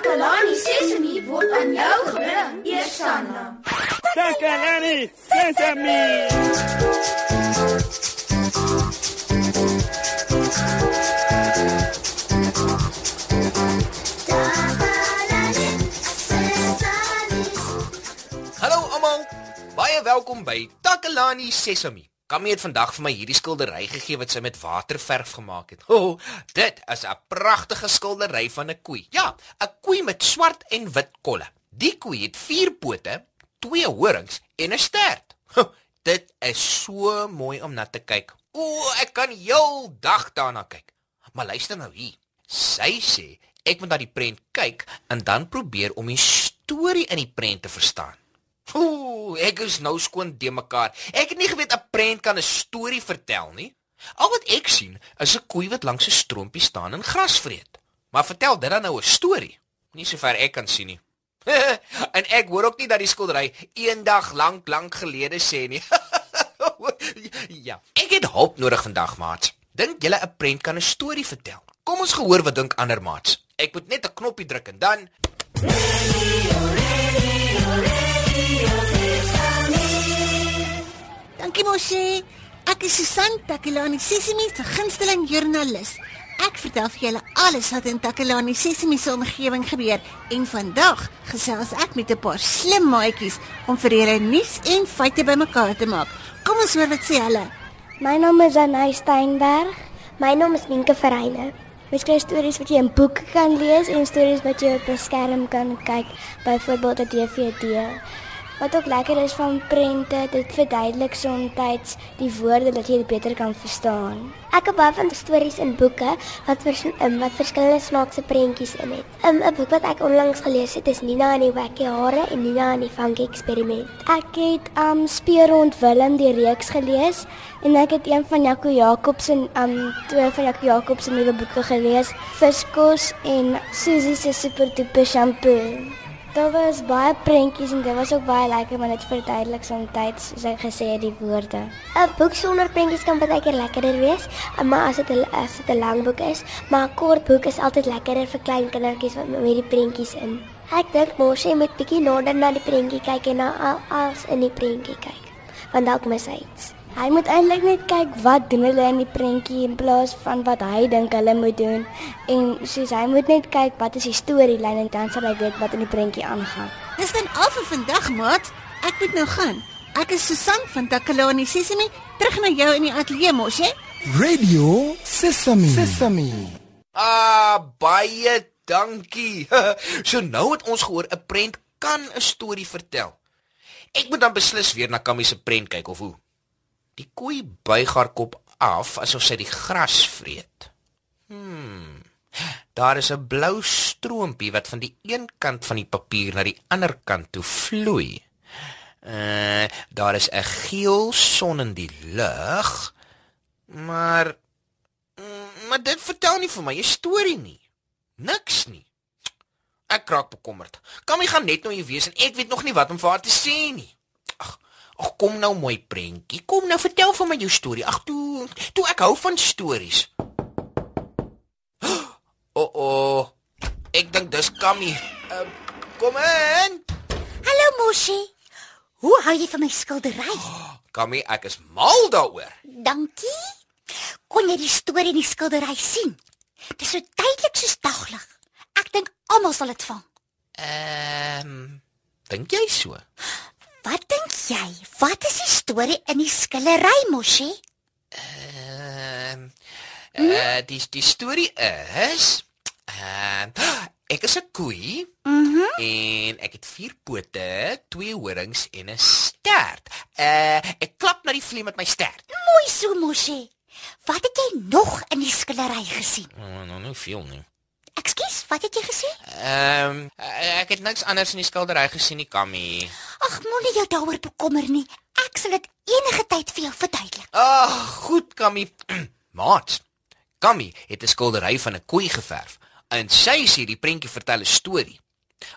Takalani Sesemi word aan jou gebring, Eersanna. Takalani Sesemi. Hallo almal. Baie welkom by Takalani Sesemi. Kammy het vandag vir my hierdie skildery gegee wat sy met waterverf gemaak het. O, oh, dit is 'n pragtige skildery van 'n koei. Ja, 'n koei met swart en wit kolle. Die koei het vier pote, twee horings en 'n stert. Oh, dit is so mooi om na te kyk. O, oh, ek kan heel dag daarna kyk. Maar luister nou hier. Sy sê ek moet na die prent kyk en dan probeer om die storie in die prent te verstaan. Ooh, ek is nou skoon de mekaar. Ek het nie geweet 'n prent kan 'n storie vertel nie. Al wat ek sien is 'n koei wat langs 'n stroompie staan en gras vreet. Maar vertel dit dan nou 'n storie? Nie sover ek kan sien nie. en ek hoor ook nie dat die skildery eendag lank lank gelede sê nie. ja, ek het hulp nodig vandag, maat. Dink julle 'n prent kan 'n storie vertel? Kom ons gehoor wat dink ander maats. Ek moet net 'n knoppie druk en dan Dankie mosie. Ek is Susan Takelani Sesimi se gunsteling joernalis. Ek vertel vir julle alles wat in Takelani Sesimi se omgewing gebeur en vandag gesels ek met 'n paar slim maatjies om vir julle nuus en feite bymekaar te maak. Kom ons hoor wat sê hulle. My naam is Anay Steinberg. My naam is Minke Verheyne. Mens skryf stories wat jy in boeke kan lees en stories wat jy op 'n skerm kan kyk, byvoorbeeld 'n DVD. Wat ook lekker is van prente, dit verduidelik soms die woorde dat jy dit beter kan verstaan. Ek hou baie van stories in boeke wat vers, um, wat verskillende snaakse prentjies in het. Um, 'n Boek wat ek onlangs gelees het is Nina en die Wacky Hare en Nina en die Funky Eksperiment. Ek het um Speer rond Willem die reeks gelees en ek het een van Jaco Jacobs se um twee van Jaco Jacobs se nuwe boeke gelees, Viskos en Susie se Super Duper Shampoo. Daar was baie prentjies en dit was ook baie lekker want dit verduidelik soms soos ek gesê het die woorde. 'n Boek sonder prentjies kan baie keer lekkerder wees, maar as dit as dit 'n lang boek is, maar 'n kort boek is altyd lekkerder vir klein kindertjies wat met die prentjies in. Ek dink mos jy moet bietjie nader na die prentjie kyk en na al alles in die prentjie kyk. Want dalk mis hy iets. Hy moet eintlik net kyk wat doen hulle in die prentjie in plaas van wat hy dink hulle moet doen. En soos hy moet net kyk wat is die storielyn en dan sal hy weet wat in die prentjie aangaan. Dis dan al vir vandag, maat. Ek moet nou gaan. Ek is Susan van Takalani Sesimi, terug na jou in die ateljee mos, hè? Radio Sesame. Sesame. Ah, baie dankie. so nou het ons gehoor 'n prent kan 'n storie vertel. Ek moet dan beslis weer na Kammy se prent kyk of hoe. Die koei buig haar kop af asof sy die gras vreet. Hmm. Daar is 'n blou stroompie wat van die een kant van die papier na die ander kant toe vloei. Uh, daar is 'n geel son in die lug. Maar maar dit vertel nie vir my 'n storie nie. Niks nie. Ek kraak bekommerd. Kan my gaan net nou hier wees en ek weet nog nie wat om vir haar te sê nie. Ag kom nou mooi prentjie. Kom nou vertel vir my jou storie. Ag toe, toe ek hou van stories. O oh, oh. Ek dink dis Kammy. Uh, kom in. Hallo Moshi. Hoe hou jy van my skildery? Oh, Kammy, ek is mal daaroor. Dankie. Kon jy die storie in die skildery sien? Dit is so duidelik soos daglig. Ek dink almal sal dit vang. Ehm, um, dink jy so? Jy? Wat is die storie in die skillery, Moshi? Ehm uh, uh, die die storie is ehm uh, ek is 'n koei. Mhm. Mm en ek het vier pote, twee horings en 'n stert. Uh ek klap na die vlieg met my stert. Mooi so, Moshi. Wat het jy nog in die skillery gesien? Oh, nou nou veel nie. Ekskuus, wat het jy gesê? Ehm um, ek het niks anders in die skildery gesien nie, Kammy. Ag, moenie jou daaroor bekommer nie. Ek sal dit enige tyd vir jou verduidelik. Ag, goed, Kammy. Maat. Kammy het 'n skildery van 'n koei geverf en sy sê die prentjie vertel 'n storie.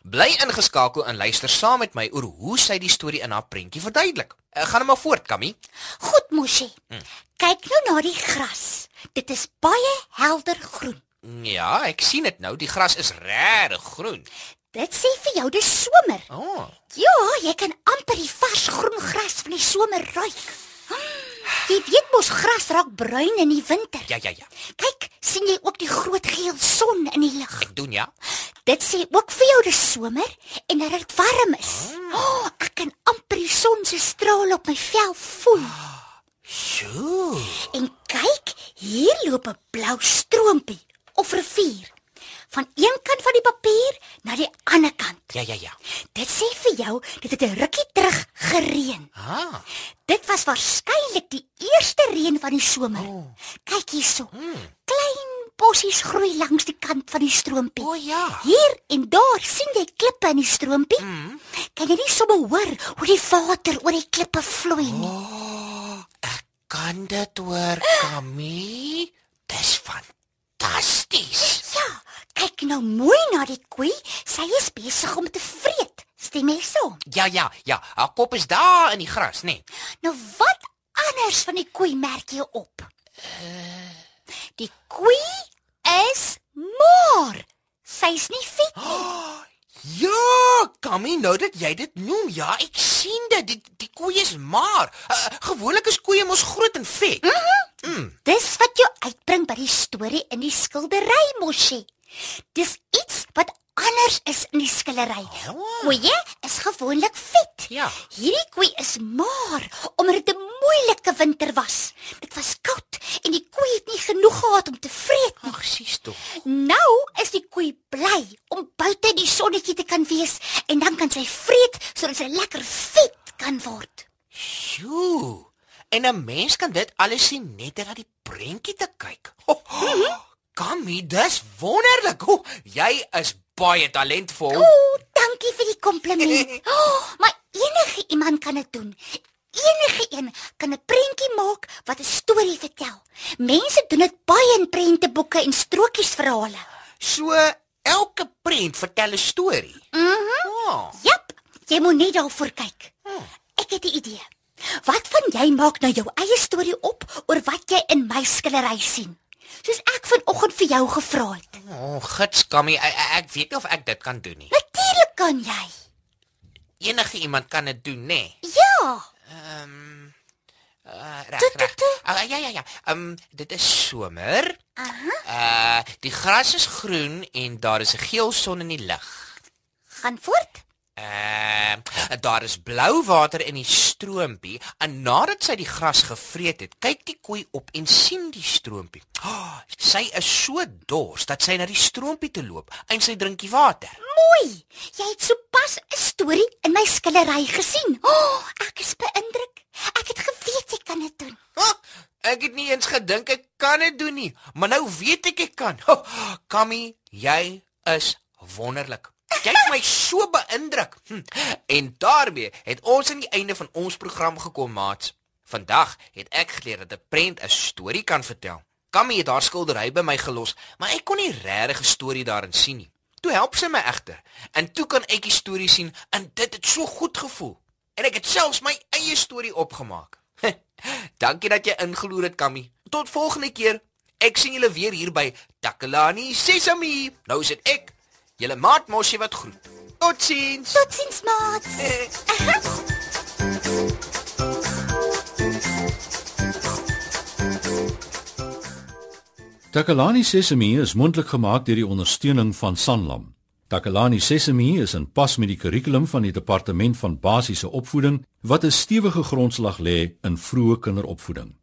Bly ingeskakel en luister saam met my oor hoe sy die storie in haar prentjie verduidelik. Ek gaan net maar voort, Kammy. Goed, Moshi. Hmm. Kyk nou na die gras. Dit is baie helder groen. Ja, ek sien dit nou. Die gras is regtig groen. Dit sê vir jou dis somer. O, oh, Ja, jy kan amper die vars groen gras van die somer ruik. Jy weet mos gras raak bruin in die winter. ja ja ja. Kyk, sien jy ook die groot geel son in die lug? Ek doen ja. Dit sê ook vir jou dis somer en dat dit warm is. Oh, ek kan amper die son se strale op my vel voel. Sjoe. En kyk, hier loop 'n blou stroompie of rivier van een kant van die papier na die ander kant. Ja ja ja. Dit sê vir jou dit het 'n rukkie terug gereën. Ah. Dit was waarskynlik die eerste reën van die somer. Oh. Kyk hierso. Hmm. Klein bossies groei langs die kant van die stroompie. O ja. Hier en daar sien jy klippe in die stroompie. Mm. Kan jy nie sommer hoor hoe die water oor die klippe vloei nie? Oh. Kan dit hoor, Kami? Dis fantasties. Ja, kyk nou mooi na die koei. Sy is besig om te vreet. Stem jy so? Ja ja ja. Haar kop is daar in die gras, nê? Nee. Nou wat anders van die koei merk jy op? Die koei is maar sy's nie vet nie. Ja, Kami, nou dat jy dit noem, ja, ek sien dit. Die, die koei is maar. Uh, gewoonlik is koeie mos groot en vet. Dis wat jou uitbring by die storie in die skildery mosie. Dis iets anders is in die skillery. Koeie is gewoonlik vet. Ja. Hierdie koei is maar omdat dit 'n moeilike winter was. Dit was koud en die koei het nie genoeg gehad om te vreet nie. Ag, sies tog. Nou is die koei bly om buite in die sonnetjie te kan wees en dan kan sy vreet sodat sy lekker vet kan word. Sjoe. En 'n mens kan dit alles sien net deur na die prentjie te kyk. Oh, oh, Kami, dis wonderlik. Oh, jy is baie talentvol. Ooh, dankie vir die kompliment. Oh, maar enige iemand kan dit doen. Enige een kan 'n prentjie maak wat 'n storie vertel. Mense doen dit baie in prenteboeke en strokiesverhale. So elke prent vertel 'n storie. Mhm. Mm Oh. Jep, jy moet net daarvoor kyk. Ek het 'n idee. Wat van jy maak nou jou eie storie op oor wat jy in my skillery sien? Soos ek vanoggend vir jou gevra het. O, oh, gits Kami, ek, ek weet nie of ek dit kan doen nie. Natuurlik kan jy. Enige iemand kan dit doen, nê? Nee. Ja. Ehm uh, reg, reg. Uh, ja ja ja. Ehm um, dit is somer. Aha. Uh die gras is groen en daar is 'n geel son in die lug. Gaan voort. Uh daar is blou water in die stroompie en nadat sy die gras gevreet het, kyk die koei op en sien die stroompie. Oh, sy is so dors dat sy na die stroompie toe loop en sy drink die water. Mooi. Jy het sopas 'n storie in my skillery gesien. O, oh, ek is beïndruk. Ek het geweet jy kan dit doen. Ha, ek het nie eens gedink ek kan dit doen nie, maar nou weet ek ek kan. Oh, Kami, jy is wonderlik. Jy het my so beïndruk. Hm. En daarmee het ons aan die einde van ons program gekom, maats. Vandag het ek geleer dat 'n prent 'n storie kan vertel. Kami het haar skildery by my gelos, maar ek kon nie regtig 'n storie daarin sien nie. Toe help sy my egter. En toe kan ek die storie sien en dit het so goed gevoel. En ek het selfs my eie storie opgemaak. Dankie dat jy ingeloer het, Kami. Tot volgende keer. Ek sien julle weer hier by Takalani Sesami. Nou is dit ek, julle maat Moshi wat groet. Totsiens. Totsiens, maat. Takalani Sesemi is mondelik gemaak deur die ondersteuning van Sanlam. Takalani Sesemi is in pas met die kurrikulum van die departement van basiese opvoeding wat 'n stewige grondslag lê in vroeë kinderopvoeding.